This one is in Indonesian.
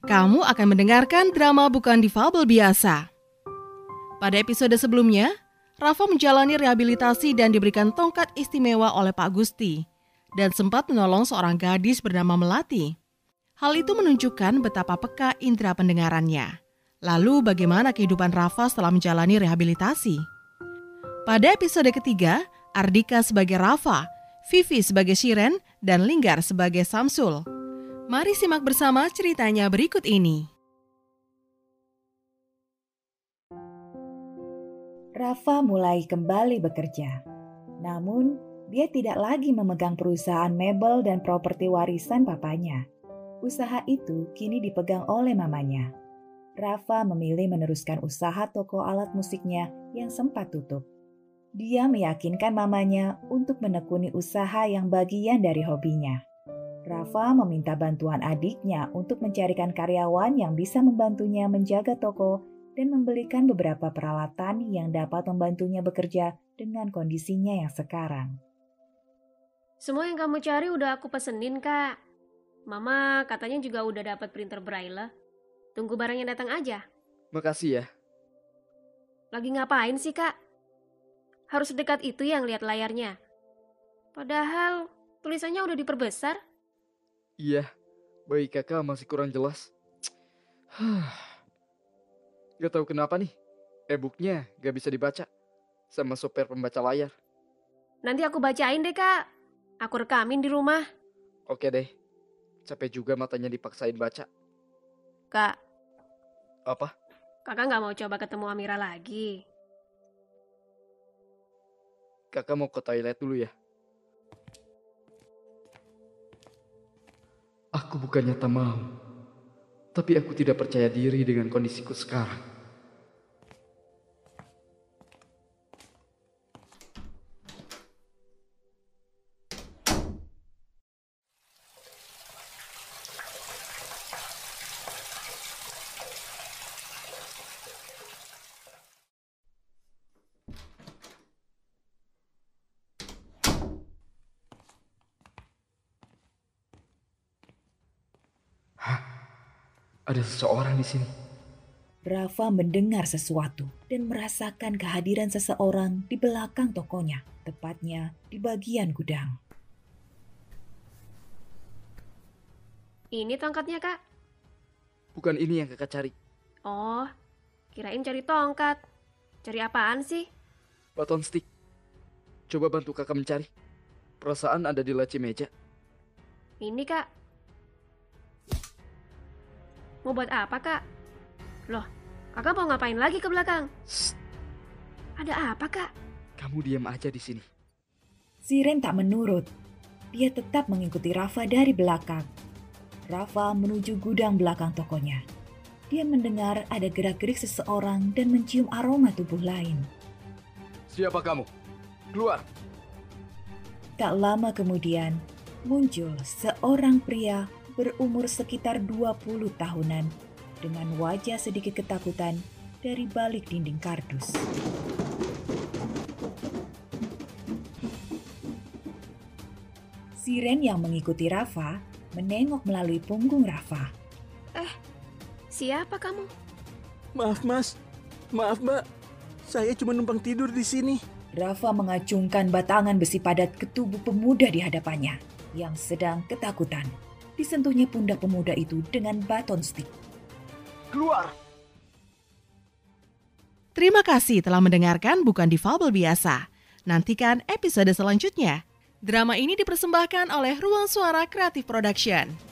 Kamu akan mendengarkan drama bukan difabel biasa. Pada episode sebelumnya, Rafa menjalani rehabilitasi dan diberikan tongkat istimewa oleh Pak Gusti dan sempat menolong seorang gadis bernama Melati. Hal itu menunjukkan betapa peka indera pendengarannya. Lalu bagaimana kehidupan Rafa setelah menjalani rehabilitasi? Pada episode ketiga, Ardika sebagai Rafa, Vivi sebagai Shiren, dan Linggar sebagai Samsul. Mari simak bersama ceritanya berikut ini. Rafa mulai kembali bekerja. Namun, dia tidak lagi memegang perusahaan mebel dan properti warisan papanya. Usaha itu kini dipegang oleh mamanya. Rafa memilih meneruskan usaha toko alat musiknya yang sempat tutup. Dia meyakinkan mamanya untuk menekuni usaha yang bagian dari hobinya. Rafa meminta bantuan adiknya untuk mencarikan karyawan yang bisa membantunya menjaga toko dan membelikan beberapa peralatan yang dapat membantunya bekerja dengan kondisinya yang sekarang. Semua yang kamu cari udah aku pesenin, Kak. Mama katanya juga udah dapat printer braille. Tunggu barangnya datang aja. Makasih ya. Lagi ngapain sih, Kak? Harus dekat itu yang lihat layarnya. Padahal tulisannya udah diperbesar. Iya, bayi kakak masih kurang jelas. gak tahu kenapa nih, e-booknya gak bisa dibaca sama software pembaca layar. Nanti aku bacain deh, Kak. Aku rekamin di rumah. Oke deh, capek juga matanya dipaksain baca. Kak, Apa? kakak nggak mau coba ketemu Amira lagi. Kakak mau ke toilet dulu ya? Aku bukannya tak mau, tapi aku tidak percaya diri dengan kondisiku sekarang. Ada seseorang di sini. Rafa mendengar sesuatu dan merasakan kehadiran seseorang di belakang tokonya, tepatnya di bagian gudang. Ini tongkatnya, Kak. Bukan ini yang kakak cari. Oh, kirain cari tongkat. Cari apaan sih? Baton stick. Coba bantu kakak mencari. Perasaan ada di laci meja. Ini, Kak. Mau buat apa, Kak? Loh, kakak mau ngapain lagi ke belakang? Shh, Ada apa, Kak? kamu diam aja di sini. Siren tak menurut. Dia tetap mengikuti Rafa dari belakang. Rafa menuju gudang belakang tokonya. Dia mendengar ada gerak-gerik seseorang dan mencium aroma tubuh lain. Siapa kamu? Keluar. Tak lama kemudian, muncul seorang pria berumur sekitar 20 tahunan dengan wajah sedikit ketakutan dari balik dinding kardus. Siren yang mengikuti Rafa menengok melalui punggung Rafa. Siapa kamu? Maaf mas, maaf mbak, saya cuma numpang tidur di sini. Rafa mengacungkan batangan besi padat ke tubuh pemuda di hadapannya yang sedang ketakutan. Disentuhnya pundak pemuda itu dengan baton stick. Keluar. Terima kasih telah mendengarkan Bukan Difabel Biasa. Nantikan episode selanjutnya. Drama ini dipersembahkan oleh Ruang Suara Kreatif Production.